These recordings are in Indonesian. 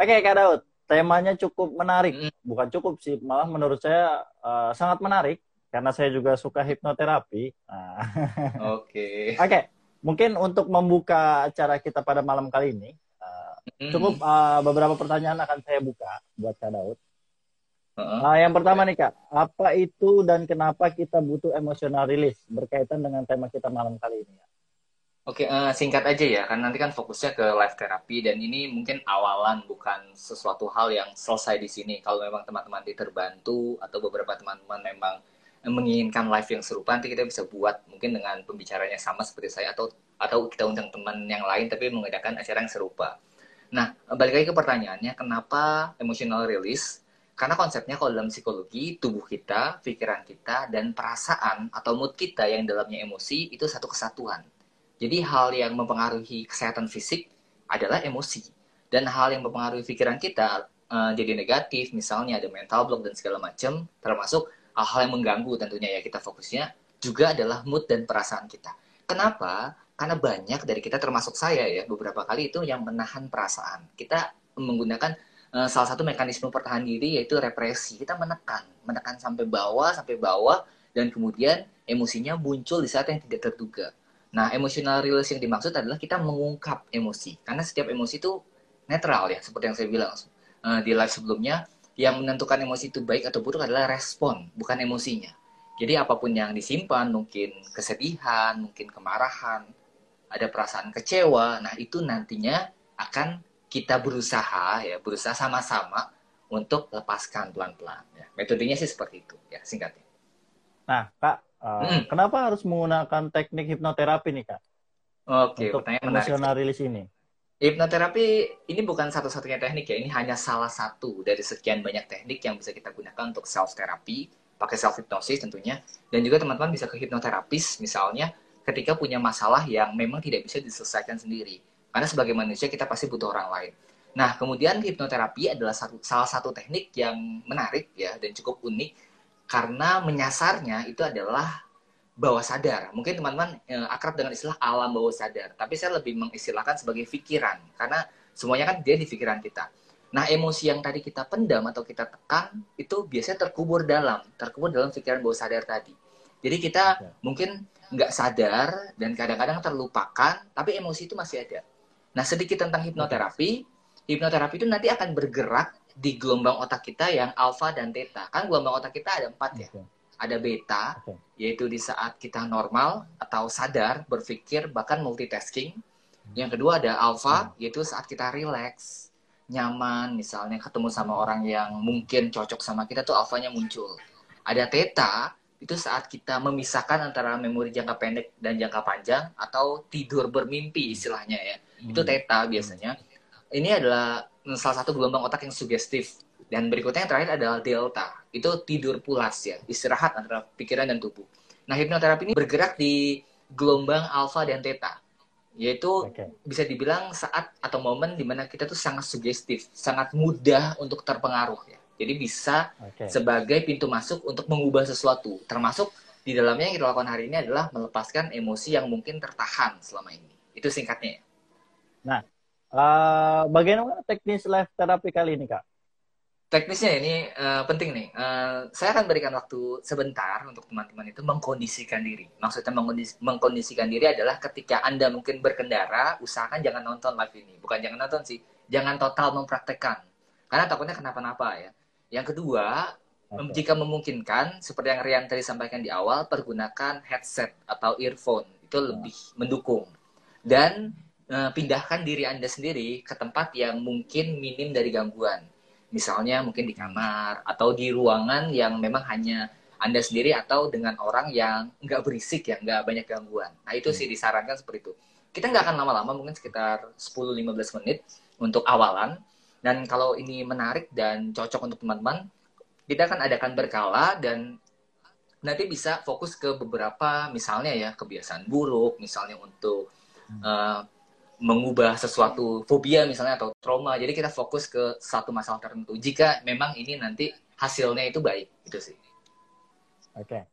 Oke Kak Daud, temanya cukup menarik. Mm. Bukan cukup sih, malah menurut saya uh, sangat menarik karena saya juga suka hipnoterapi. Nah. Oke. Oke, okay. mungkin untuk membuka acara kita pada malam kali ini, uh, cukup uh, beberapa pertanyaan akan saya buka buat Kak Daud. Uh-huh. Nah, yang pertama nih Kak, apa itu dan kenapa kita butuh emotional release berkaitan dengan tema kita malam kali ini? Ya? Oke, uh, singkat aja ya, karena nanti kan fokusnya ke live therapy dan ini mungkin awalan bukan sesuatu hal yang selesai di sini. Kalau memang teman-teman terbantu atau beberapa teman-teman memang menginginkan live yang serupa, nanti kita bisa buat mungkin dengan pembicaranya sama seperti saya atau atau kita undang teman yang lain tapi mengadakan acara yang serupa. Nah, balik lagi ke pertanyaannya, kenapa emotional release? Karena konsepnya kalau dalam psikologi, tubuh kita, pikiran kita, dan perasaan atau mood kita yang dalamnya emosi itu satu kesatuan jadi hal yang mempengaruhi kesehatan fisik adalah emosi. Dan hal yang mempengaruhi pikiran kita uh, jadi negatif, misalnya ada mental block dan segala macam, termasuk hal-hal yang mengganggu tentunya ya kita fokusnya, juga adalah mood dan perasaan kita. Kenapa? Karena banyak dari kita termasuk saya ya, beberapa kali itu yang menahan perasaan. Kita menggunakan uh, salah satu mekanisme pertahanan diri yaitu represi. Kita menekan, menekan sampai bawah, sampai bawah, dan kemudian emosinya muncul di saat yang tidak terduga. Nah, emotional release yang dimaksud adalah kita mengungkap emosi. Karena setiap emosi itu netral ya, seperti yang saya bilang uh, di live sebelumnya. Yang menentukan emosi itu baik atau buruk adalah respon, bukan emosinya. Jadi apa pun yang disimpan, mungkin kesedihan, mungkin kemarahan, ada perasaan kecewa, nah itu nantinya akan kita berusaha ya, berusaha sama-sama untuk lepaskan pelan-pelan. Ya. Metodenya sih seperti itu ya, singkatnya. Nah, Kak, Uh, hmm. Kenapa harus menggunakan teknik hipnoterapi nih kak? Oke, Untuk emosional rilis ini. Hipnoterapi ini bukan satu-satunya teknik ya, ini hanya salah satu dari sekian banyak teknik yang bisa kita gunakan untuk self therapy, pakai self hypnosis tentunya, dan juga teman-teman bisa ke hipnoterapis misalnya ketika punya masalah yang memang tidak bisa diselesaikan sendiri. Karena sebagai manusia kita pasti butuh orang lain. Nah, kemudian hipnoterapi adalah satu, salah satu teknik yang menarik ya dan cukup unik karena menyasarnya itu adalah bawah sadar. Mungkin teman-teman eh, akrab dengan istilah alam bawah sadar, tapi saya lebih mengistilahkan sebagai pikiran karena semuanya kan dia di pikiran kita. Nah, emosi yang tadi kita pendam atau kita tekan itu biasanya terkubur dalam, terkubur dalam pikiran bawah sadar tadi. Jadi kita ya. mungkin nggak sadar dan kadang-kadang terlupakan, tapi emosi itu masih ada. Nah, sedikit tentang hipnoterapi. Hipnoterapi itu nanti akan bergerak di gelombang otak kita yang alfa dan theta. Kan gelombang otak kita ada empat ya. Okay. Ada beta, okay. yaitu di saat kita normal atau sadar, berpikir, bahkan multitasking. Yang kedua ada alfa, hmm. yaitu saat kita relax, nyaman, misalnya ketemu sama orang yang mungkin cocok sama kita tuh alfanya muncul. Ada theta, itu saat kita memisahkan antara memori jangka pendek dan jangka panjang atau tidur bermimpi istilahnya ya. Hmm. Itu theta biasanya. Ini adalah salah satu gelombang otak yang sugestif. Dan berikutnya yang terakhir adalah delta. Itu tidur pulas ya, istirahat antara pikiran dan tubuh. Nah, hipnoterapi ini bergerak di gelombang alfa dan theta. Yaitu okay. bisa dibilang saat atau momen di mana kita tuh sangat sugestif, sangat mudah untuk terpengaruh ya. Jadi bisa okay. sebagai pintu masuk untuk mengubah sesuatu. Termasuk di dalamnya yang kita lakukan hari ini adalah melepaskan emosi yang mungkin tertahan selama ini. Itu singkatnya. Nah, Uh, bagaimana teknis live terapi kali ini, Kak? Teknisnya ini uh, penting nih. Uh, saya akan berikan waktu sebentar untuk teman-teman itu mengkondisikan diri. Maksudnya mengkondis mengkondisikan diri adalah ketika Anda mungkin berkendara, usahakan jangan nonton live ini. Bukan jangan nonton sih, jangan total mempraktekkan. Karena takutnya kenapa-napa ya. Yang kedua, okay. jika memungkinkan, seperti yang Rian tadi sampaikan di awal, pergunakan headset atau earphone. Itu lebih mendukung. Dan uh, pindahkan diri Anda sendiri ke tempat yang mungkin minim dari gangguan. Misalnya mungkin di kamar atau di ruangan yang memang hanya Anda sendiri atau dengan orang yang nggak berisik ya, nggak banyak gangguan. Nah itu sih hmm. disarankan seperti itu. Kita nggak akan lama-lama, mungkin sekitar 10-15 menit untuk awalan. Dan kalau ini menarik dan cocok untuk teman-teman, kita akan adakan berkala dan nanti bisa fokus ke beberapa misalnya ya kebiasaan buruk, misalnya untuk uh, mengubah sesuatu fobia misalnya atau trauma. Jadi kita fokus ke satu masalah tertentu. Jika memang ini nanti hasilnya itu baik, itu sih. Oke.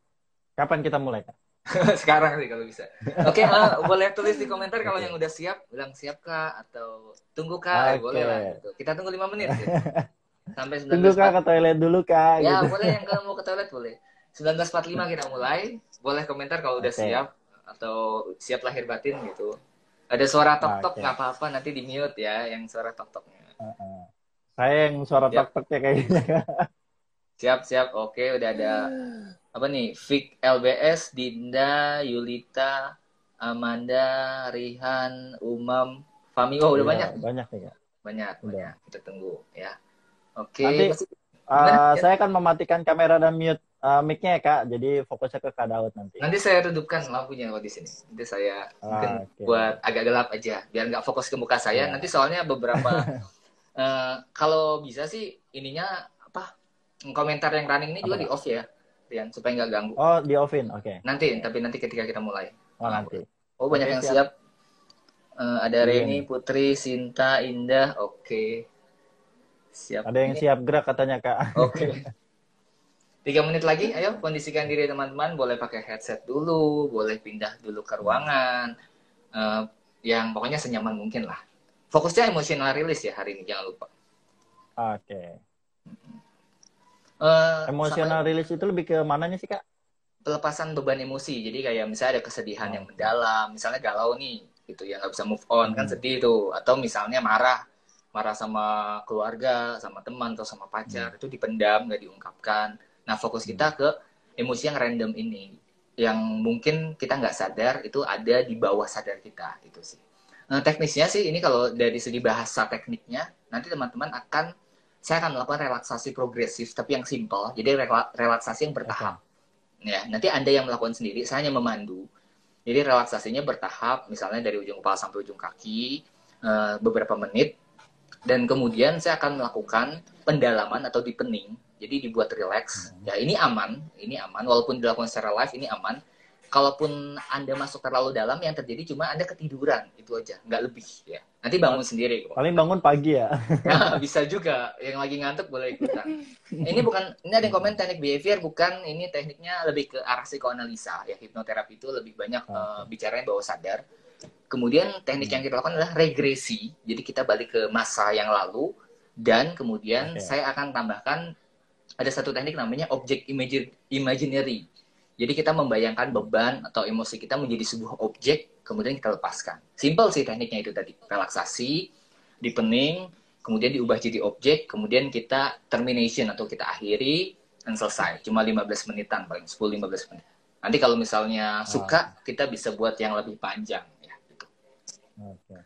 Kapan kita mulai, Kak? Sekarang sih kalau bisa. Oke, okay, uh, boleh tulis di komentar kalau yang udah siap, bilang siap kak atau tunggu kak, okay. boleh lah. Gitu. Kita tunggu lima menit. Gitu. Sampai 19 Tunggu kak ke toilet dulu kak. Ya gitu. boleh yang kalau mau ke toilet boleh. 1945 kita mulai. Boleh komentar kalau udah okay. siap atau siap lahir batin gitu. Ada suara tok tok nggak okay. apa-apa nanti di mute ya yang suara tok toknya. Uh -uh. Saya yang suara tok toknya kayaknya. Siap siap. Oke udah ada apa nih? Vic LBS, Dinda, Yulita, Amanda, Rihan, Umam, Fami. Oh udah ya, banyak. Banyak nih ya. Banyak, udah. banyak. Kita tunggu ya. Oke. Nanti uh, saya akan mematikan kamera dan mute uh, mic-nya ya kak. Jadi fokusnya ke Kak Daud nanti. Nanti saya redupkan lampunya kalau di sini. Nanti saya ah, mungkin okay. buat agak gelap aja, biar nggak fokus ke muka saya. Yeah. Nanti soalnya beberapa uh, kalau bisa sih ininya apa komentar yang running ini apa? juga di off ya, Rian, supaya nggak ganggu. Oh di offin, oke. Okay. Nanti, tapi nanti ketika kita mulai. Oh nanti. Oh banyak okay, yang siap. siap. Uh, ada Reni, Putri, Sinta, Indah, oke. Okay. Siap. Ada yang siap gerak katanya kak. Oke. Okay. Tiga menit lagi, ayo kondisikan diri teman-teman. Boleh pakai headset dulu, boleh pindah dulu ke ruangan. Uh, yang pokoknya senyaman mungkin lah. Fokusnya emosional rilis ya hari ini, jangan lupa. Oke. Okay. Uh, emosional sampai... rilis itu lebih ke mananya sih kak? Pelepasan beban emosi. Jadi kayak misalnya ada kesedihan oh. yang mendalam, misalnya galau nih, gitu ya nggak bisa move on kan hmm. kan sedih tuh. Atau misalnya marah, marah sama keluarga, sama teman atau sama pacar hmm. itu dipendam, nggak diungkapkan. Nah fokus hmm. kita ke emosi yang random ini, yang mungkin kita nggak sadar itu ada di bawah sadar kita itu sih. Nah, teknisnya sih ini kalau dari segi bahasa tekniknya nanti teman-teman akan saya akan melakukan relaksasi progresif tapi yang simple jadi relaksasi yang bertahap okay. ya nanti anda yang melakukan sendiri saya hanya memandu jadi relaksasinya bertahap misalnya dari ujung kepala sampai ujung kaki uh, beberapa menit dan kemudian saya akan melakukan pendalaman atau deepening jadi dibuat relax. Hmm. ya ini aman ini aman. Walaupun dilakukan secara live ini aman. Kalaupun anda masuk terlalu dalam yang terjadi cuma anda ketiduran itu aja. Nggak lebih ya. Nanti bangun sendiri paling bangun pagi ya. Nah, bisa juga. Yang lagi ngantuk boleh ikutan. Ini bukan ini ada yang komen teknik behavior bukan ini tekniknya lebih ke arah psikoanalisa. Ya hipnoterapi itu lebih banyak uh, bicaranya bawah sadar. Kemudian teknik yang kita lakukan adalah regresi. Jadi kita balik ke masa yang lalu dan kemudian okay. saya akan tambahkan ada satu teknik namanya objek imaginary. Jadi kita membayangkan beban atau emosi kita menjadi sebuah objek, kemudian kita lepaskan. Simple sih tekniknya itu tadi. Relaksasi, dipening, kemudian diubah jadi objek, kemudian kita termination atau kita akhiri dan selesai. Cuma 15 menitan paling 10-15 menit. Nanti kalau misalnya suka, kita bisa buat yang lebih panjang. Oke. Okay.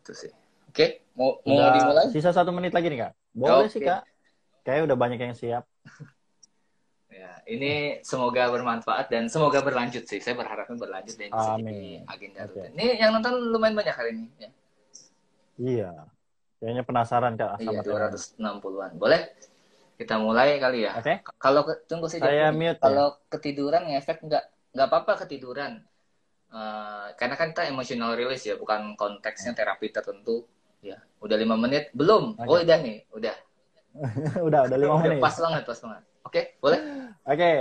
Itu sih. Oke, okay. mau mau dimulai? Sisa satu menit lagi nih kak. Boleh okay. sih kak. Kayaknya udah banyak yang siap. ya, ini semoga bermanfaat dan semoga berlanjut sih. Saya berharapnya berlanjut dan bisa jadi agenda okay. rutin. Ini yang nonton lumayan banyak hari ini. Ya. Iya. Kayaknya penasaran kak iya, sama 260-an. Boleh? Kita mulai kali ya. Oke. Okay. Kalau tunggu sih. Saya mute. Kalau ya? ketiduran ngefek nggak nggak apa-apa ketiduran Uh, karena kan kita emotional release ya, bukan konteksnya terapi tertentu. Ya, udah lima menit belum? Okay. Oh udah nih, udah. udah, udah lima menit. Pas banget, pas banget. Oke, okay, boleh? Oke, okay.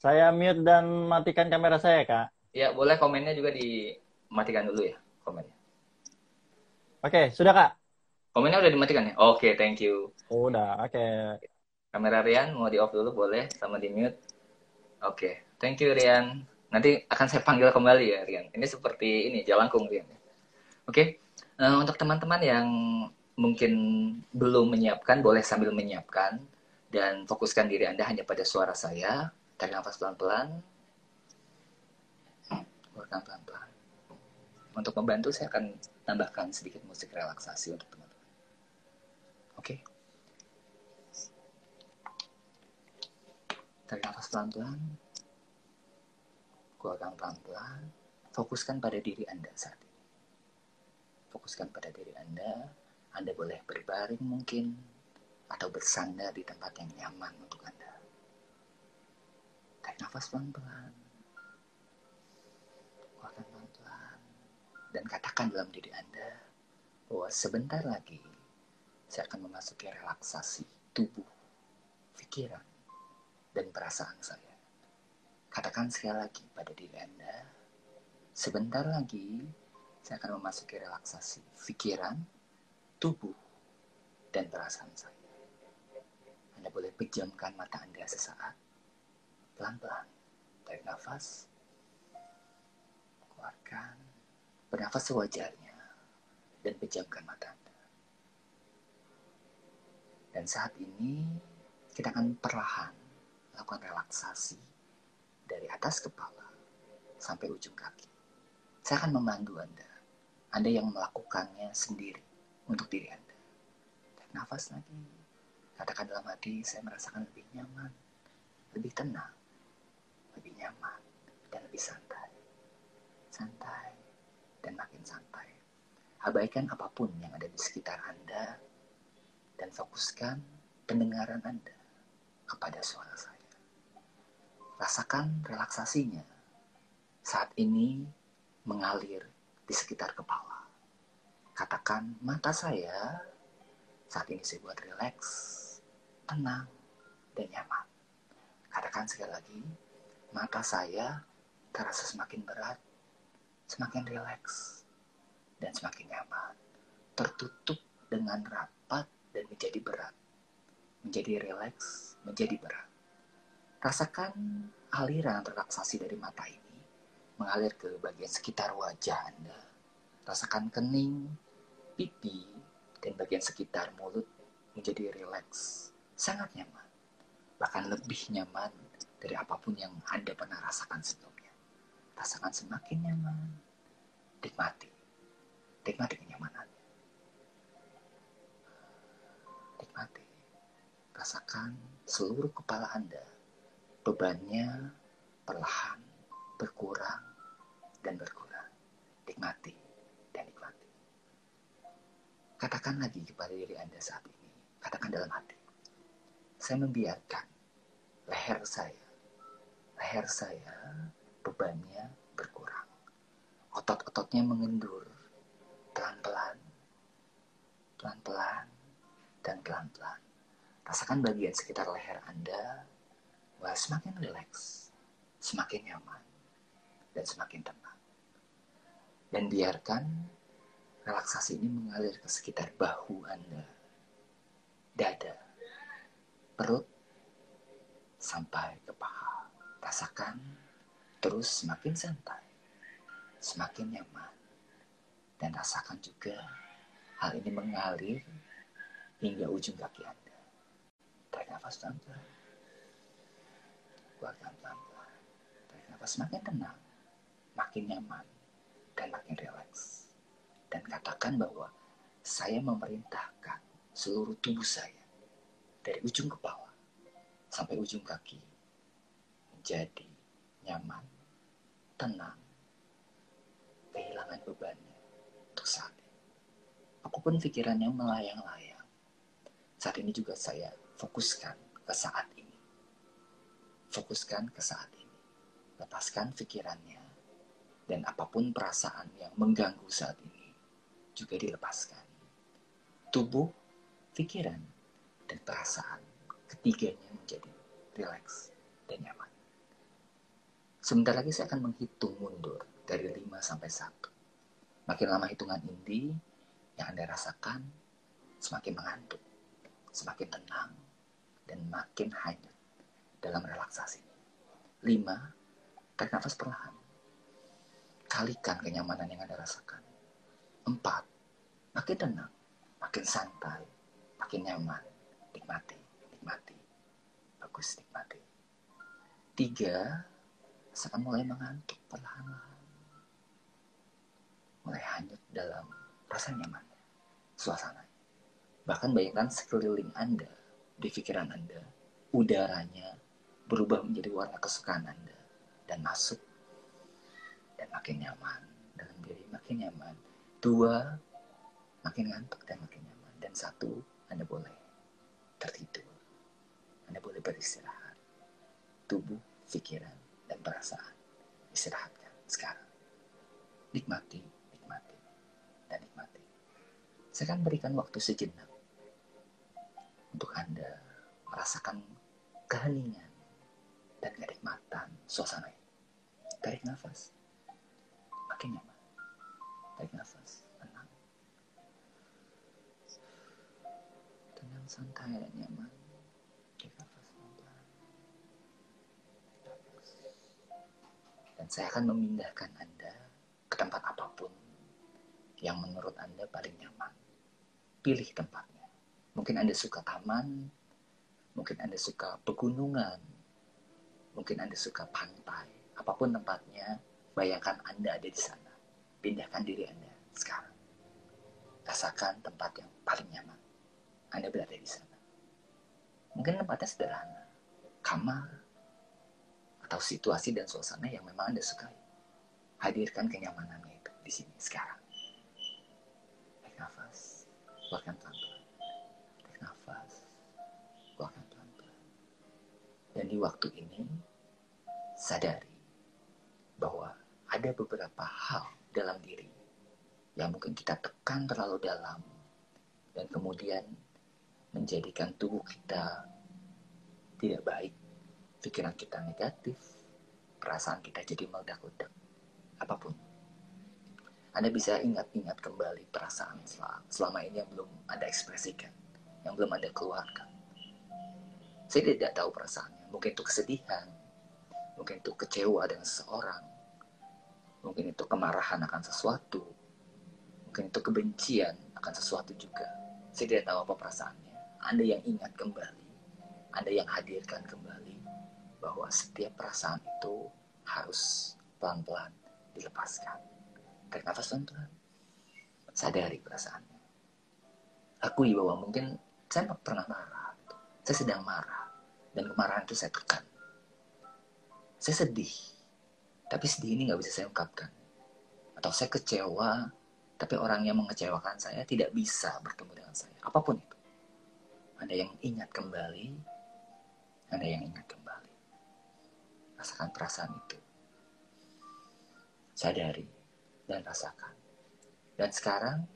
saya mute dan matikan kamera saya kak. Ya, boleh komennya juga dimatikan dulu ya, komennya. Oke, okay, sudah kak. Komennya udah dimatikan ya? Oke, okay, thank you. Udah, oke. Okay. Kamera Rian mau di off dulu boleh, sama di mute. Oke, okay. thank you Rian. Nanti akan saya panggil kembali ya, Rian. Ini seperti ini, jalangkung, Rian. Oke, okay? uh, eh, untuk teman-teman yang mungkin belum menyiapkan, boleh sambil menyiapkan dan fokuskan diri Anda hanya pada suara saya. Tarik nafas pelan-pelan. Keluarkan pelan-pelan. Untuk membantu, saya akan tambahkan sedikit musik relaksasi untuk teman-teman. Oke. Okay? Tarik nafas pelan-pelan keluarkan pelan-pelan, fokuskan pada diri Anda saat ini. Fokuskan pada diri Anda, Anda boleh berbaring mungkin, atau bersandar di tempat yang nyaman untuk Anda. Tarik nafas pelan-pelan. Keluarkan pelan-pelan. Dan katakan dalam diri Anda, bahwa sebentar lagi, saya akan memasuki relaksasi tubuh, pikiran, dan perasaan saya Katakan sekali lagi pada diri Anda, sebentar lagi saya akan memasuki relaksasi pikiran, tubuh, dan perasaan saya. Anda boleh pejamkan mata Anda sesaat, pelan-pelan, tarik nafas, keluarkan, bernafas sewajarnya, dan pejamkan mata Anda. Dan saat ini, kita akan perlahan melakukan relaksasi dari atas kepala sampai ujung kaki. Saya akan memandu Anda. Anda yang melakukannya sendiri untuk diri Anda. Tarik nafas lagi. Katakan dalam hati, saya merasakan lebih nyaman, lebih tenang, lebih nyaman, dan lebih santai. Santai, dan makin santai. Abaikan apa pun yang ada di sekitar Anda, dan fokuskan pendengaran Anda kepada suara saya. Rasakan relaksasinya saat ini mengalir di sekitar kepala. Katakan, mata saya saat ini saya buat rileks tenang, dan nyaman. Katakan sekali lagi, mata saya terasa semakin berat, semakin rileks, dan semakin nyaman. Tertutup dengan rapat dan menjadi berat. Menjadi rileks, menjadi berat. Rasakan aliran relaksasi dari mata ini mengalir ke bagian sekitar wajah Anda. Rasakan kening, pipi, dan bagian sekitar mulut menjadi rileks, sangat nyaman. Bahkan lebih nyaman dari apa pun yang Anda pernah rasakan sebelumnya. Rasakan semakin nyaman. Nikmati. Nikmati kenyamanannya. Nikmati. Rasakan seluruh kepala Anda. Bebannya perlahan berkurang dan berkurang. Nikmati. Katakan lagi kepada diri Anda saat ini. Katakan dalam hati saya membiarkan leher saya, leher saya bebannya berkurang. Otot-ototnya mengendur pelan-pelan, pelan-pelan, dan pelan-pelan. Rasakan bagian sekitar leher Anda wah semakin rileks, semakin nyaman, dan semakin tenang. Dan biarkan relaksasi ini mengalir ke sekitar bahu Anda, dada, perut sampai ke paha. Rasakan terus semakin santai, semakin nyaman. Dan rasakan juga hal ini mengalir hingga ujung kaki Anda. Tarik nafas pelan-pelan. Keluarkan pelan-pelan. Tarik nafas semakin tenang, makin nyaman, dan makin rileks. Dan katakan bahwa saya memerintahkan seluruh tubuh saya dari ujung kepala sampai ujung kaki menjadi nyaman, tenang, kehilangan bebannya untuk saat ini. Apa pun pikirannya melayang-layang, saat ini juga saya fokuskan ke saat ini. Fokuskan ke saat ini. Lepaskan pikirannya dan apa pun perasaan yang mengganggu saat ini juga dilepaskan. Tubuh, pikiran, dan perasaan ketiganya menjadi rileks dan nyaman. Sebentar lagi saya akan menghitung mundur dari 5 sampai 1. Makin lama hitungan ini yang Anda rasakan semakin mengantuk, semakin tenang, dan makin hanyut dalam relaksasi. 5. Tarik nafas perlahan. Kalikan kenyamanan yang Anda rasakan. 4. Makin tenang, makin santai, makin nyaman, nikmati, nikmati. Bagus, nikmati. Tiga, seakan mulai mengantuk perlahan-lahan. Mulai hanyut dalam rasa nyaman, suasana. Bahkan bayangkan sekeliling Anda, di pikiran Anda, udaranya berubah menjadi warna kesukaan Anda dan masuk dan makin nyaman dalam diri makin nyaman. Dua, makin ngantuk dan makin nyaman. Dan satu, Anda boleh tertidur. Anda boleh beristirahat. Tubuh, pikiran, dan perasaan. Istirahatkan sekarang. Nikmati, nikmati, dan nikmati. Saya akan berikan waktu sejenak untuk Anda merasakan keheningan dan kenikmatan suasana ini. Tarik nafas. Makin nyaman. Tarik nafas. Tenang. Tenang, santai, dan nyaman. Dan saya akan memindahkan Anda ke tempat apa pun yang menurut Anda paling nyaman. Pilih tempatnya. Mungkin Anda suka taman, mungkin Anda suka pegunungan, mungkin Anda suka pantai, apa pun tempatnya, bayangkan Anda ada di sana. Pindahkan diri Anda sekarang. Rasakan tempat yang paling nyaman. Anda berada di sana. Mungkin tempatnya sederhana, kamar, atau situasi dan suasana yang memang Anda sukai. Hadirkan kenyamanannya itu di sini sekarang. Tarik nafas, keluarkan pelan-pelan. Tarik nafas, keluarkan pelan-pelan. Dan di waktu ini, sadari bahwa ada beberapa hal dalam diri yang mungkin kita tekan terlalu dalam dan kemudian menjadikan tubuh kita tidak baik, pikiran kita negatif, perasaan kita jadi meledak-ledak, apa pun. Anda bisa ingat-ingat kembali perasaan selama ini yang belum Anda ekspresikan, yang belum Anda keluarkan. Saya tidak tahu perasaannya, mungkin itu kesedihan, mungkin itu kecewa dengan seseorang, mungkin itu kemarahan akan sesuatu, mungkin itu kebencian akan sesuatu juga. Saya tidak tahu apa perasaannya. Anda yang ingat kembali, Anda yang hadirkan kembali bahwa setiap perasaan itu harus pelan-pelan dilepaskan. Tarik nafas pelan-pelan. Sadari perasaannya. Akui bahwa mungkin saya pernah marah. Saya sedang marah. Dan kemarahan itu saya tekan saya sedih, tapi sedih ini nggak bisa saya ungkapkan. Atau saya kecewa, tapi orang yang mengecewakan saya tidak bisa bertemu dengan saya. Apa pun itu. Ada yang ingat kembali, ada yang ingat kembali. Rasakan perasaan itu. Sadari dan rasakan. Dan sekarang,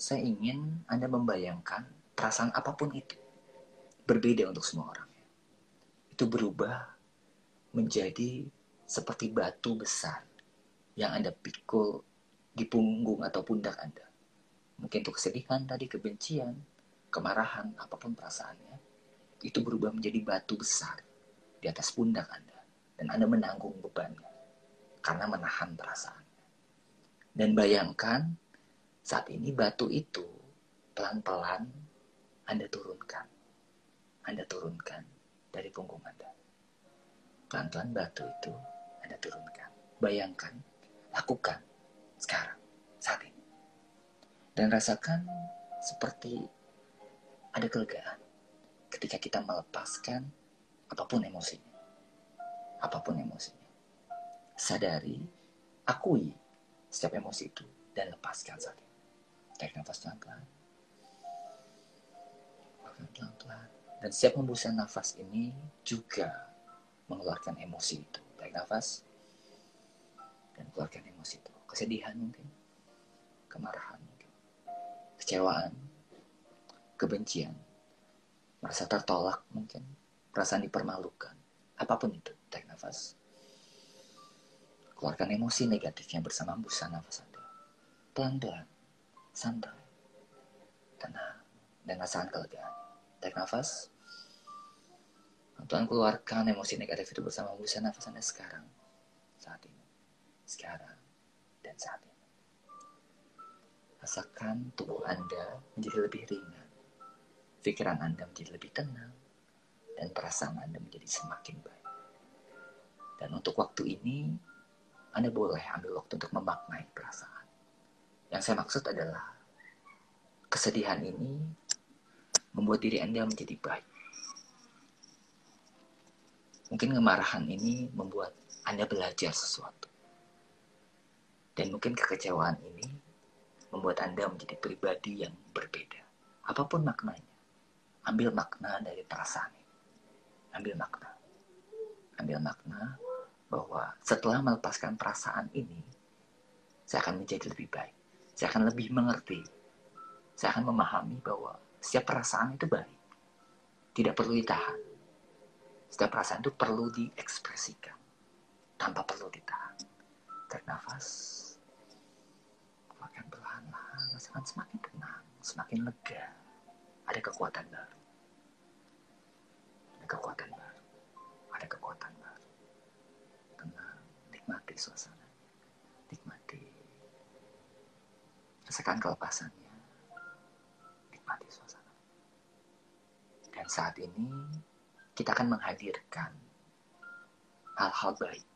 saya ingin Anda membayangkan perasaan apa pun itu. Berbeda untuk semua orang. Itu berubah menjadi seperti batu besar yang Anda pikul di punggung atau pundak Anda. Mungkin itu kesedihan tadi, kebencian, kemarahan, apa pun perasaannya, itu berubah menjadi batu besar di atas pundak Anda. Dan Anda menanggung bebannya karena menahan perasaannya. Dan bayangkan saat ini batu itu pelan-pelan Anda turunkan. Anda turunkan dari punggung Anda. Pelan-pelan batu itu Anda turunkan. Bayangkan, lakukan sekarang, saat ini. Dan rasakan seperti ada kelegaan ketika kita melepaskan apa pun emosinya. Apa pun emosinya. Sadari, akui setiap emosi itu dan lepaskan ini. Tarik nafas pelan-pelan. Pelan-pelan. Dan setiap hembusan nafas ini juga mengeluarkan emosi itu. Tarik nafas dan keluarkan emosi itu. Kesedihan mungkin, kemarahan mungkin, kecewaan, kebencian, merasa tertolak mungkin, perasaan dipermalukan, apa pun itu. Tarik nafas. Keluarkan emosi negatifnya bersama hembusan nafas Anda. Pelan-pelan, santai, tenang, dan rasakan kelegaan. Tarik nafas. Tuhan keluarkan emosi negatif itu bersama hembusan nafas Anda sekarang. Saat ini. Sekarang. Dan saat ini. Rasakan tubuh Anda menjadi lebih ringan. Pikiran Anda menjadi lebih tenang. Dan perasaan Anda menjadi semakin baik. Dan untuk waktu ini, Anda boleh ambil waktu untuk memaknai perasaan. Yang saya maksud adalah kesedihan ini membuat diri Anda menjadi baik Mungkin kemarahan ini membuat Anda belajar sesuatu. Dan mungkin kekecewaan ini membuat Anda menjadi pribadi yang berbeda. Apa pun maknanya. Ambil makna dari perasaan ini. Ambil makna. Ambil makna bahwa setelah melepaskan perasaan ini, saya akan menjadi lebih baik. Saya akan lebih mengerti. Saya akan memahami bahwa setiap perasaan itu baik. Tidak perlu ditahan Setiap perasaan itu perlu diekspresikan tanpa perlu ditahan. Tarik nafas. Makin perlahan-lahan, rasakan semakin tenang, semakin lega. Ada kekuatan baru. Kekuatan baru. Ada kekuatan baru. Tenang, nikmati suasana. Nikmati. Rasakan kelepasannya. Nikmati suasana. Dan saat ini kita akan menghadirkan hal-hal baik.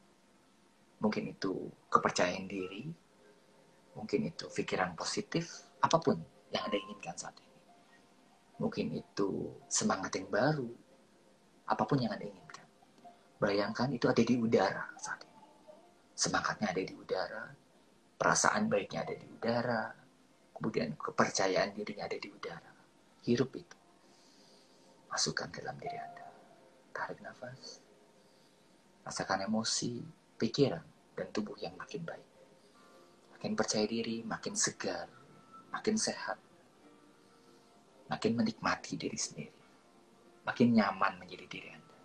Mungkin itu kepercayaan diri, mungkin itu pikiran positif, apa pun yang Anda inginkan saat ini. Mungkin itu semangat yang baru, apa pun yang Anda inginkan. Bayangkan itu ada di udara saat ini. Semangatnya ada di udara, perasaan baiknya ada di udara, kemudian kepercayaan dirinya ada di udara. Hirup itu. Masukkan ke dalam diri Anda. Tarik nafas. Rasakan emosi, pikiran, dan tubuh yang makin baik. Makin percaya diri, makin segar, makin sehat. Makin menikmati diri sendiri. Makin nyaman menjadi diri Anda.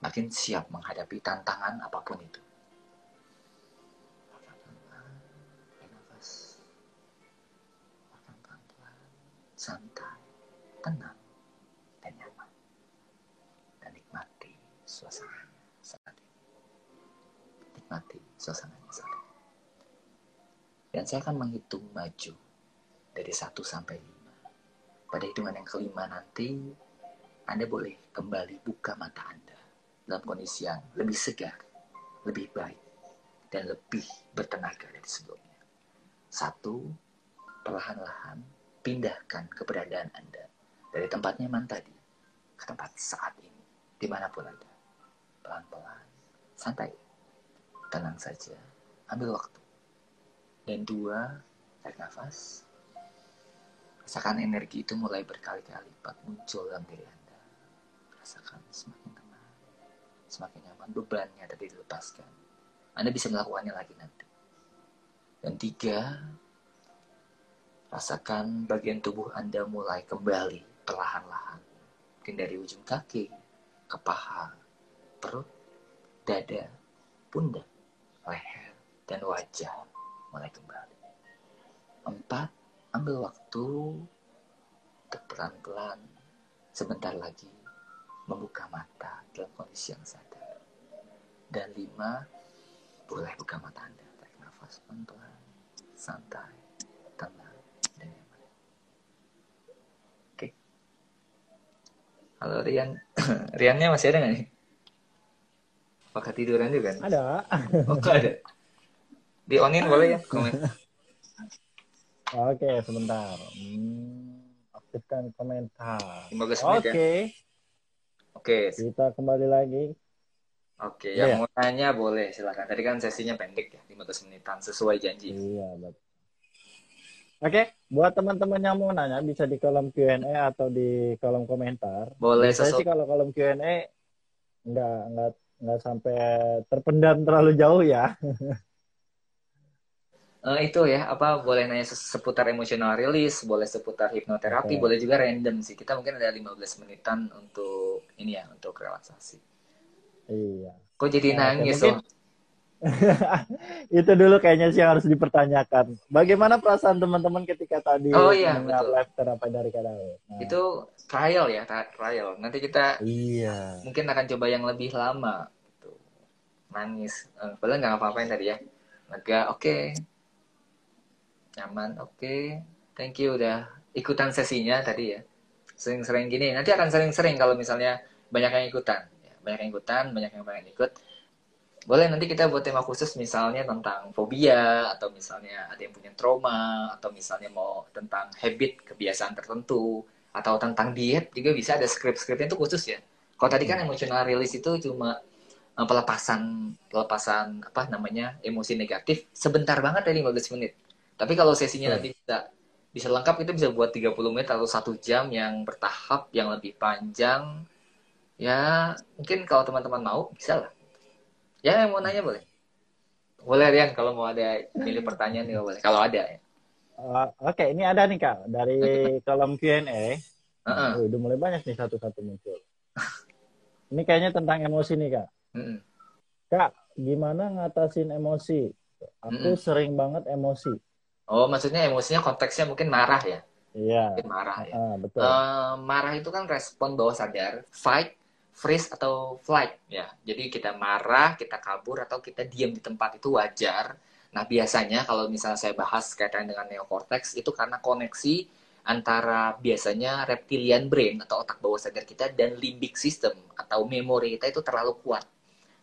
Makin siap menghadapi tantangan apa pun itu. santai, tenang, suasananya saat ini. Nikmati suasananya saat ini. Dan saya akan menghitung maju dari 1 sampai 5. Pada hitungan yang kelima nanti, Anda boleh kembali buka mata Anda dalam kondisi yang lebih segar, lebih baik, dan lebih bertenaga dari sebelumnya. Satu, perlahan-lahan pindahkan keberadaan Anda dari tempat nyaman tadi ke tempat saat ini, di mana pun Anda pelan-pelan, santai, tenang saja, ambil waktu. Dan dua, tarik nafas, rasakan energi itu mulai berkali-kali lipat muncul dalam diri Anda. Rasakan semakin tenang, semakin nyaman, bebannya tadi dilepaskan. Anda bisa melakukannya lagi nanti. Dan tiga, rasakan bagian tubuh Anda mulai kembali perlahan-lahan. Mungkin dari ujung kaki ke paha, perut, dada, pundak, leher, dan wajah mulai kembali. Empat, ambil waktu untuk pelan-pelan sebentar lagi membuka mata dalam kondisi yang sadar. Dan lima, boleh buka mata Anda. Tarik nafas pelan-pelan, santai, tenang, dan nyaman. Oke. Halo Rian. Riannya masih ada nggak nih? Apakah tiduran juga? Ada. Oh, ada. Di onin boleh ya komen. Oke, sebentar. Hmm, aktifkan komentar. 15 menit Oke. ya. Oke. Kita kembali lagi. Oke, Iya. yang mau nanya boleh silakan. Tadi kan sesinya pendek ya, 15 menitan sesuai janji. Iya, betul. Oke, buat teman-teman yang mau nanya bisa di kolom Q&A atau di kolom komentar. Boleh Saya sesuai. sih kalau kolom Q&A nggak nggak nggak sampai terpendam terlalu jauh ya. Eh, itu ya, apa boleh nanya se- seputar emotional release, boleh seputar hipnoterapi, Oke. boleh juga random sih. Kita mungkin ada 15 menitan untuk ini ya, untuk relaksasi. Iya. Kok jadi Nah, nangis mungkin- loh? Itu dulu kayaknya sih yang harus dipertanyakan. Bagaimana perasaan teman-teman ketika tadi Oh, iya, mendengar betul. live terapi dari Kadao? Nah, Itu trial ya, trial. Nanti kita Iya. mungkin akan coba yang lebih lama gitu. nangis Eh, padahal nggak ngapa-ngapain tadi ya lega oke nyaman oke. Thank you udah ikutan sesinya tadi ya. Sering-sering gini nanti akan sering-sering kalau misalnya banyak yang ikutan. Ya, banyak yang ikutan banyak yang pengen ikut. Boleh nanti kita buat tema khusus misalnya tentang fobia atau misalnya ada yang punya trauma atau misalnya mau tentang habit kebiasaan tertentu atau tentang diet juga bisa ada skrip-skripnya itu khusus ya. Kalau tadi kan emotional release itu cuma eh, pelepasan pelepasan apa namanya emosi negatif sebentar banget dari 15 menit. Tapi kalau sesinya Hmm. nanti bisa bisa lengkap itu bisa buat 30 menit atau satu jam yang bertahap yang lebih panjang. Ya mungkin kalau teman-teman mau bisa lah. Ya yang mau nanya boleh. Boleh Rian kalau mau ada pilih pertanyaan juga boleh. Kalau ada ya. Uh, Oke, ini ada nih Kak dari kolom Q&A. Heeh. Oh, udah mulai banyak nih satu-satu muncul. Ini kayaknya tentang emosi nih kak. Mm-mm. Kak, gimana ngatasin emosi? Aku Mm-mm. sering banget emosi. Oh, maksudnya emosinya konteksnya mungkin marah ya? Iya. Mungkin marah ya. Uh, betul. Uh, marah itu kan respon bawah sadar, fight, freeze atau flight ya. Jadi kita marah, kita kabur atau kita diam di tempat itu wajar. Nah, biasanya kalau misalnya saya bahas kaitan dengan neokortex itu karena koneksi antara biasanya reptilian brain atau otak bawah sadar kita dan limbic system atau memori kita itu terlalu kuat.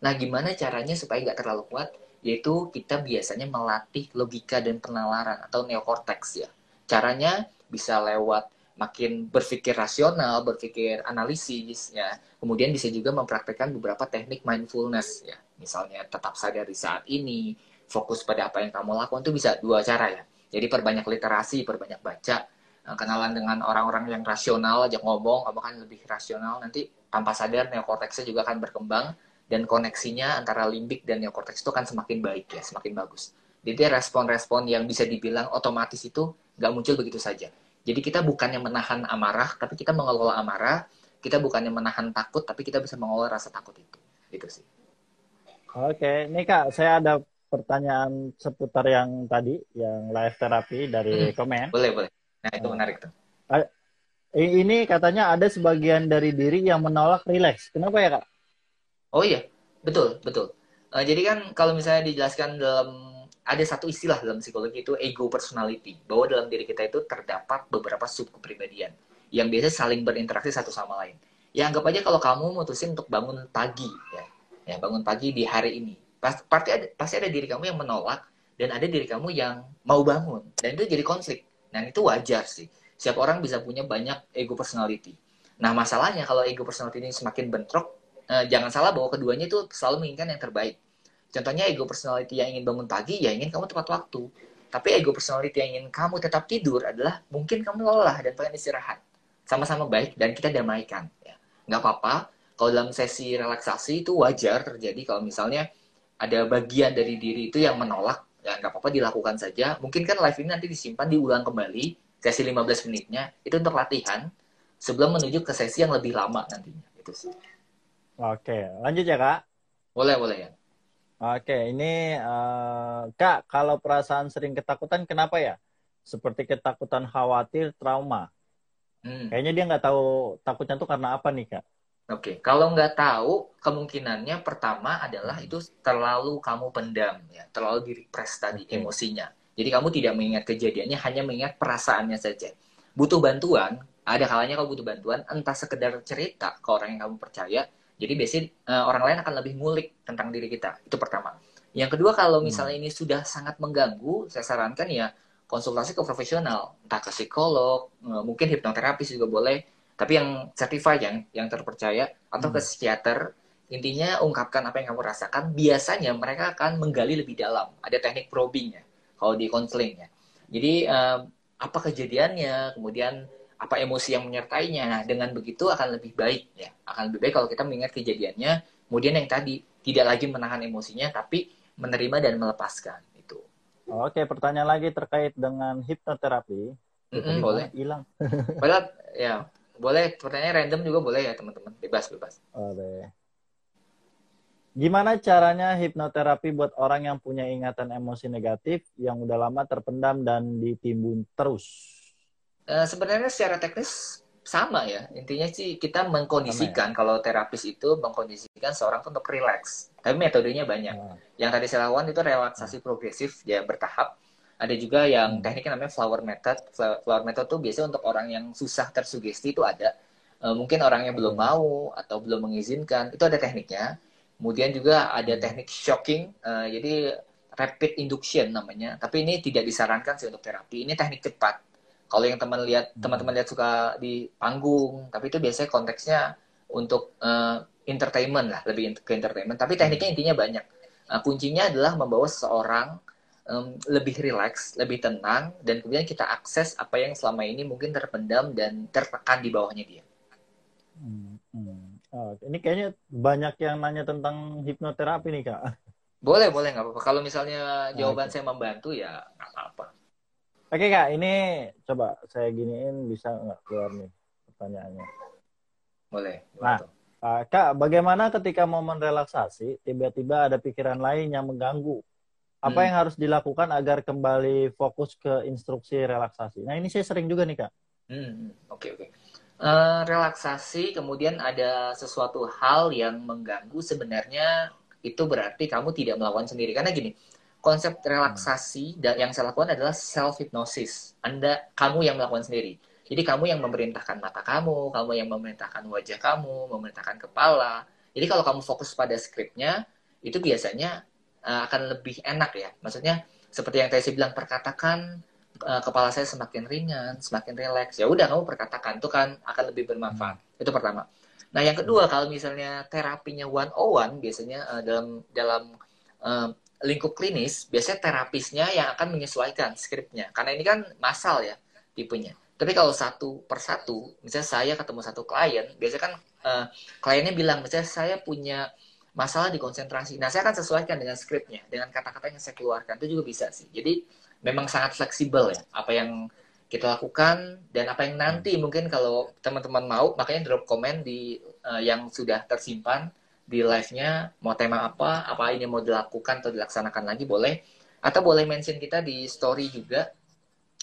Nah, gimana caranya supaya nggak terlalu kuat? Yaitu kita biasanya melatih logika dan penalaran atau neokortex ya. Caranya bisa lewat makin berpikir rasional, berpikir analisis ya. Kemudian bisa juga mempraktekkan beberapa teknik mindfulness ya. Misalnya tetap sadar di saat ini, fokus pada apa yang kamu lakukan itu bisa dua cara ya. Jadi perbanyak literasi, perbanyak baca, eh, kenalan dengan orang-orang yang rasional, aja ngomong, kamu kan lebih rasional, nanti tanpa sadar neokorteksnya juga akan berkembang dan koneksinya antara limbik dan neokorteks itu akan semakin baik ya, semakin bagus. Jadi respon-respon yang bisa dibilang otomatis itu nggak muncul begitu saja. Jadi kita bukannya menahan amarah, tapi kita mengelola amarah. Kita bukannya menahan takut, tapi kita bisa mengelola rasa takut itu. Itu sih. Oke, ini kak, saya ada pertanyaan seputar yang tadi, yang live terapi dari hmm. komen. Boleh, boleh. Nah, itu menarik tuh. Ini katanya ada sebagian dari diri yang menolak rileks. Kenapa ya, Kak? Oh iya, betul, betul. Uh, jadi kan kalau misalnya dijelaskan dalam ada satu istilah dalam psikologi itu ego personality, bahwa dalam diri kita itu terdapat beberapa sub kepribadian yang biasa saling berinteraksi satu sama lain. Ya anggap aja kalau kamu mutusin untuk bangun pagi, ya, ya bangun pagi di hari ini, pasti ada, pasti ada diri kamu yang menolak dan ada diri kamu yang mau bangun dan itu jadi konflik. Dan itu wajar sih. Siap orang bisa punya banyak ego personality. Nah masalahnya kalau ego personality ini semakin bentrok, uh, jangan salah bahwa keduanya itu selalu menginginkan yang terbaik. Contohnya ego personality yang ingin bangun pagi, ya ingin kamu tepat waktu. Tapi ego personality yang ingin kamu tetap tidur adalah mungkin kamu lelah dan pengen istirahat. Sama-sama baik dan kita damaikan. Ya. Nggak apa-apa, kalau dalam sesi relaksasi itu wajar terjadi kalau misalnya ada bagian dari diri itu yang menolak, ya nggak apa-apa dilakukan saja. Mungkin kan live ini nanti disimpan, diulang kembali, sesi 15 menitnya, itu untuk latihan, sebelum menuju ke sesi yang lebih lama nantinya. Itu sih. Oke, lanjut ya kak. Boleh, boleh ya. Oke, ini uh, kak, kalau perasaan sering ketakutan kenapa ya? Seperti ketakutan khawatir, trauma. Hmm. Kayaknya dia nggak tahu takutnya tuh karena apa nih kak? Oke, kalau nggak tahu, kemungkinannya pertama adalah itu terlalu kamu pendam, ya, terlalu direpres tadi okay. emosinya. Jadi kamu tidak mengingat kejadiannya, hanya mengingat perasaannya saja. Butuh bantuan, ada kalanya kalau butuh bantuan, entah sekedar cerita ke orang yang kamu percaya, jadi biasanya uh, orang lain akan lebih ngulik tentang diri kita. Itu pertama. Yang kedua kalau hmm. misalnya ini sudah sangat mengganggu, saya sarankan ya konsultasi ke profesional, entah ke psikolog, uh, mungkin hipnoterapis juga boleh, tapi yang certified yang yang terpercaya atau ke hmm. psikiater. Intinya ungkapkan apa yang kamu rasakan. Biasanya mereka akan menggali lebih dalam. Ada teknik probing ya, kalau di konseling ya. Jadi uh, apa kejadiannya, kemudian apa emosi yang menyertainya. Nah, dengan begitu akan lebih baik ya. Akan lebih baik kalau kita mengingat kejadiannya, kemudian yang tadi tidak lagi menahan emosinya tapi menerima dan melepaskan itu. Oke, pertanyaan lagi terkait dengan hipnoterapi. Mm -hmm, boleh. Hilang. boleh ya. Boleh pertanyaan random juga boleh ya, teman-teman. Bebas, bebas. Boleh. Gimana caranya hipnoterapi buat orang yang punya ingatan emosi negatif yang udah lama terpendam dan ditimbun terus? Uh, sebenarnya secara teknis sama ya intinya sih kita mengkondisikan ya? kalau terapis itu mengkondisikan seorang untuk relax tapi metodenya banyak hmm. yang tadi saya lakukan itu relaksasi hmm. progresif ya bertahap ada juga yang hmm. tekniknya namanya flower method flower method tuh biasanya untuk orang yang susah tersugesti itu ada uh, mungkin orangnya belum hmm. mau atau belum mengizinkan itu ada tekniknya kemudian juga ada hmm. teknik shocking uh, jadi rapid induction namanya tapi ini tidak disarankan sih untuk terapi ini teknik cepat kalau yang teman lihat hmm. teman-teman lihat suka di panggung tapi itu biasanya konteksnya untuk uh, entertainment lah lebih ke entertainment. Tapi tekniknya intinya banyak. Uh, kuncinya adalah membawa seseorang um, lebih rileks lebih tenang dan kemudian kita akses apa yang selama ini mungkin terpendam dan tertekan di bawahnya dia. Hmm, hmm. Oh, ini kayaknya banyak yang nanya tentang hipnoterapi nih kak. Boleh boleh nggak apa-apa. Kalau misalnya jawaban okay. saya membantu ya nggak apa-apa Oke kak, ini coba saya giniin bisa nggak keluar nih pertanyaannya. Boleh. Nah, Uh, Kak, bagaimana ketika momen relaksasi tiba-tiba ada pikiran lain yang mengganggu? Apa hmm. yang harus dilakukan agar kembali fokus ke instruksi relaksasi? Nah ini saya sering juga nih Kak. Hmm. Oke oke. Uh, relaksasi kemudian ada sesuatu hal yang mengganggu sebenarnya itu berarti kamu tidak melakukan sendiri karena gini konsep relaksasi hmm. yang saya lakukan adalah self hypnosis. Anda kamu yang melakukan sendiri. Jadi kamu yang memerintahkan mata kamu, kamu yang memerintahkan wajah kamu, memerintahkan kepala. Jadi kalau kamu fokus pada skripnya, itu biasanya uh, akan lebih enak ya. Maksudnya seperti yang tadi saya bilang perkatakan uh, kepala saya semakin ringan, semakin rileks. Ya udah kamu perkatakan itu kan akan lebih bermanfaat. Hmm. Itu pertama. Nah yang kedua kalau misalnya terapinya one on one biasanya uh, dalam dalam uh, lingkup klinis biasanya terapisnya yang akan menyesuaikan skripnya karena ini kan masal ya tipenya tapi kalau satu per satu, misalnya saya ketemu satu klien, biasanya kan uh, kliennya bilang, misalnya saya punya masalah di konsentrasi. Nah, saya akan sesuaikan dengan skripnya, dengan kata-kata yang saya keluarkan. Itu juga bisa sih. Jadi, memang sangat fleksibel ya, apa yang kita lakukan dan apa yang nanti mungkin kalau teman-teman mau, makanya drop komen di uh, yang sudah tersimpan di live-nya, mau tema apa, apa ini mau dilakukan atau dilaksanakan lagi boleh. Atau boleh mention kita di story juga,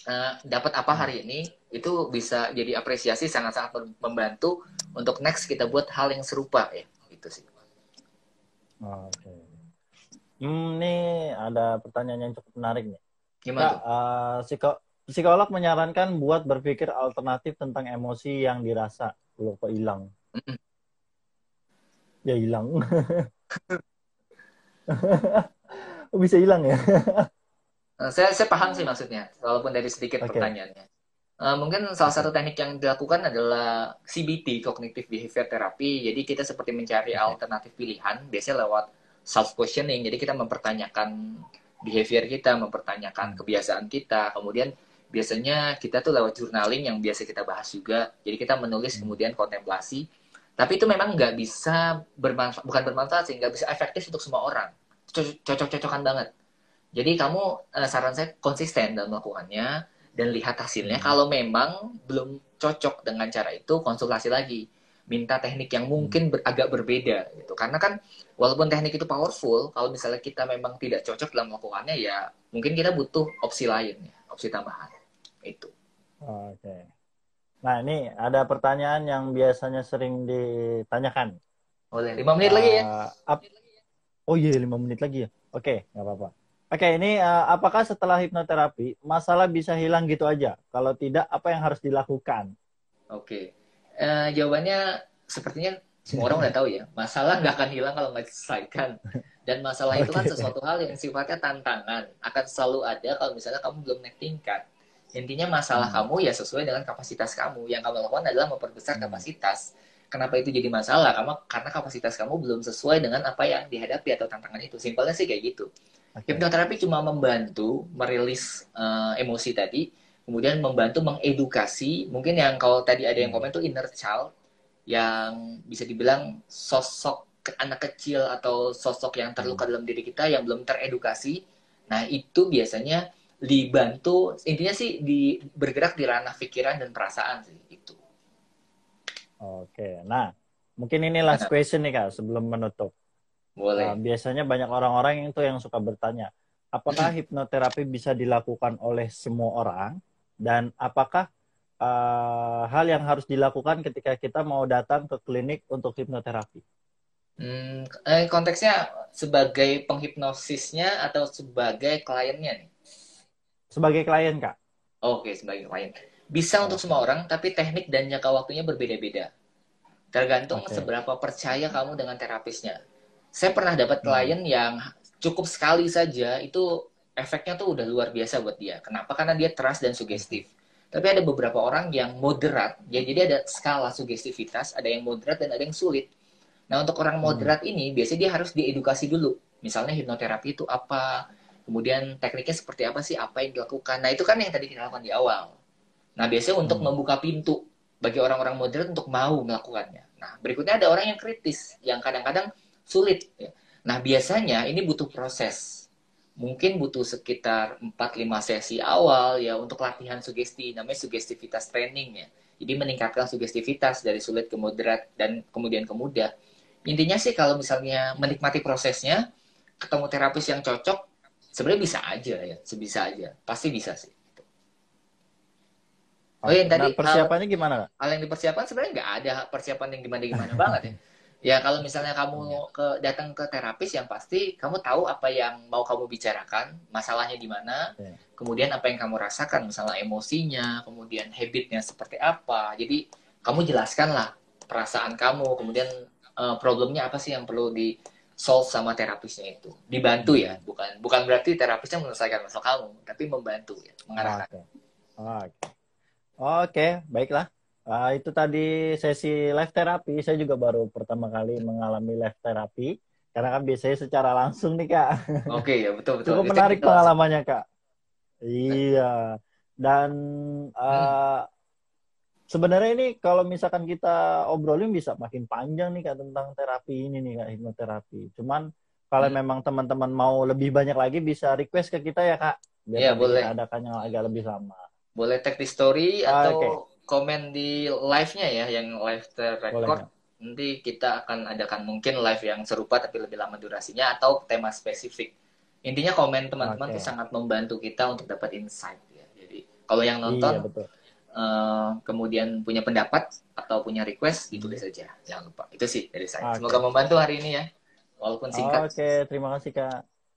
uh, dapat apa hari ini, itu bisa jadi apresiasi sangat-sangat membantu untuk next kita buat hal yang serupa ya itu sih. Oke. Okay. Hmm, ini ada pertanyaan yang cukup menarik nih. Gimana? Kak, uh, psiko psikolog menyarankan buat berpikir alternatif tentang emosi yang dirasa. Loh kok hilang? Mm ya hilang. Bisa hilang ya? Eh, saya saya paham sih maksudnya, walaupun dari sedikit okay. pertanyaannya. Uh, mungkin salah satu teknik yang dilakukan adalah CBT, Cognitive Behavior Therapy. Jadi kita seperti mencari alternatif pilihan, biasanya lewat self questioning. Jadi kita mempertanyakan behavior kita, mempertanyakan kebiasaan kita. Kemudian biasanya kita tuh lewat journaling yang biasa kita bahas juga. Jadi kita menulis hmm. kemudian kontemplasi. Tapi itu memang nggak bisa bermanfaat, bukan bermanfaat sih, nggak bisa efektif untuk semua orang. Cocok-cocokan banget. Jadi kamu uh, saran saya konsisten dalam melakukannya dan lihat hasilnya. Hmm. Kalau memang belum cocok dengan cara itu, konsultasi lagi. Minta teknik yang mungkin ber, agak berbeda gitu. Karena kan walaupun teknik itu powerful, kalau misalnya kita memang tidak cocok dalam melakukannya ya mungkin kita butuh opsi lain ya, opsi tambahan. Itu. Oke. Nah, ini ada pertanyaan yang biasanya sering ditanyakan. Boleh, lima menit uh, lagi ya. Up... Oh iya, lima menit lagi ya. Oke, nggak apa-apa. Oke, ini uh, apakah setelah hipnoterapi masalah bisa hilang gitu aja? Kalau tidak, apa yang harus dilakukan? Oke, uh, jawabannya sepertinya semua orang udah tahu ya. Masalah nggak akan hilang kalau nggak diselesaikan. Dan masalah itu kan sesuatu hal yang sifatnya tantangan. Akan selalu ada kalau misalnya kamu belum naik tingkat. Intinya masalah hmm. kamu ya sesuai dengan kapasitas kamu. Yang kamu lakukan adalah memperbesar hmm. kapasitas. Kenapa itu jadi masalah? Karena, karena kapasitas kamu belum sesuai dengan apa yang dihadapi atau tantangan itu. Simpelnya sih kayak gitu. Okay. Hipnoterapi cuma membantu merilis uh, emosi tadi, kemudian membantu mengedukasi. Mungkin yang kalau tadi ada yang komen tuh inner child, yang bisa dibilang sosok anak kecil atau sosok yang terluka dalam diri kita yang belum teredukasi. Nah itu biasanya dibantu intinya sih di bergerak di ranah pikiran dan perasaan sih itu. Oke, nah mungkin ini last question nih kak sebelum menutup. Boleh. Uh, biasanya banyak orang-orang itu yang suka bertanya, apakah hipnoterapi bisa dilakukan oleh semua orang dan apakah uh, hal yang harus dilakukan ketika kita mau datang ke klinik untuk hipnoterapi? Hmm, eh, konteksnya sebagai penghipnosisnya atau sebagai kliennya nih? Sebagai klien kak. Oke, sebagai klien. Bisa untuk semua orang, tapi teknik dan jangka waktunya berbeda-beda. Tergantung okay. seberapa percaya kamu dengan terapisnya saya pernah dapat hmm. klien yang cukup sekali saja itu efeknya tuh udah luar biasa buat dia. Kenapa? Karena dia trust dan sugestif. Tapi ada beberapa orang yang moderat, ya jadi ada skala sugestivitas, ada yang moderat dan ada yang sulit. Nah untuk orang hmm. moderat hmm. ini biasanya dia harus diedukasi dulu. Misalnya hipnoterapi itu apa, kemudian tekniknya seperti apa sih, apa yang dilakukan. Nah itu kan yang tadi kita lakukan di awal. Nah biasanya untuk hmm. membuka pintu bagi orang-orang moderat untuk mau melakukannya. Nah berikutnya ada orang yang kritis, yang kadang-kadang sulit. Ya. Nah, biasanya ini butuh proses. Mungkin butuh sekitar 4-5 sesi awal ya untuk latihan sugesti, namanya sugestivitas training ya. Jadi meningkatkan sugestivitas dari sulit ke moderat dan kemudian ke mudah. Intinya sih kalau misalnya menikmati prosesnya, ketemu terapis yang cocok, sebenarnya bisa aja ya, sebisa aja. Pasti bisa sih. Oh, yang tadi nah, persiapannya hal, gimana? Hal yang dipersiapkan sebenarnya nggak ada persiapan yang gimana-gimana banget ya. Ya kalau misalnya kamu iya. ke datang ke terapis yang pasti kamu tahu apa yang mau kamu bicarakan, masalahnya di mana, yeah. kemudian apa yang kamu rasakan, misalnya emosinya, kemudian habitnya seperti apa. Jadi kamu jelaskanlah perasaan kamu, kemudian uh, problemnya apa sih yang perlu di solve sama terapisnya itu. Dibantu ya, bukan bukan berarti terapisnya menyelesaikan masalah kamu, tapi membantu ya, mengarahkan. Oke, okay. okay. okay, baiklah. Uh, itu tadi sesi live terapi. Saya juga baru pertama kali mengalami live terapi. Karena kan biasanya secara langsung nih kak. Oke okay, ya betul betul. Cukup menarik pengalamannya kak. Iya. Dan uh, hmm. Sebenarnya ini kalau misalkan kita obrolin bisa makin panjang nih kak tentang terapi ini nih kak hipnoterapi. Cuman kalau hmm. memang teman-teman mau lebih banyak lagi bisa request ke kita ya kak. Biar ya, boleh. adakan yang agak lebih lama. Boleh tag di story atau okay komen di live-nya ya, yang live terrecord. Nanti kita akan adakan mungkin live yang serupa tapi lebih lama durasinya atau tema spesifik. Intinya komen teman-teman okay. itu sangat membantu kita untuk dapat insight ya. Jadi kalau yang iya, nonton iya, betul. Uh, kemudian punya pendapat atau punya request ditulis saja. Jangan lupa. Itu sih dari saya. Okay. Semoga membantu hari ini ya. Walaupun singkat. Oke, okay. terima kasih Kak.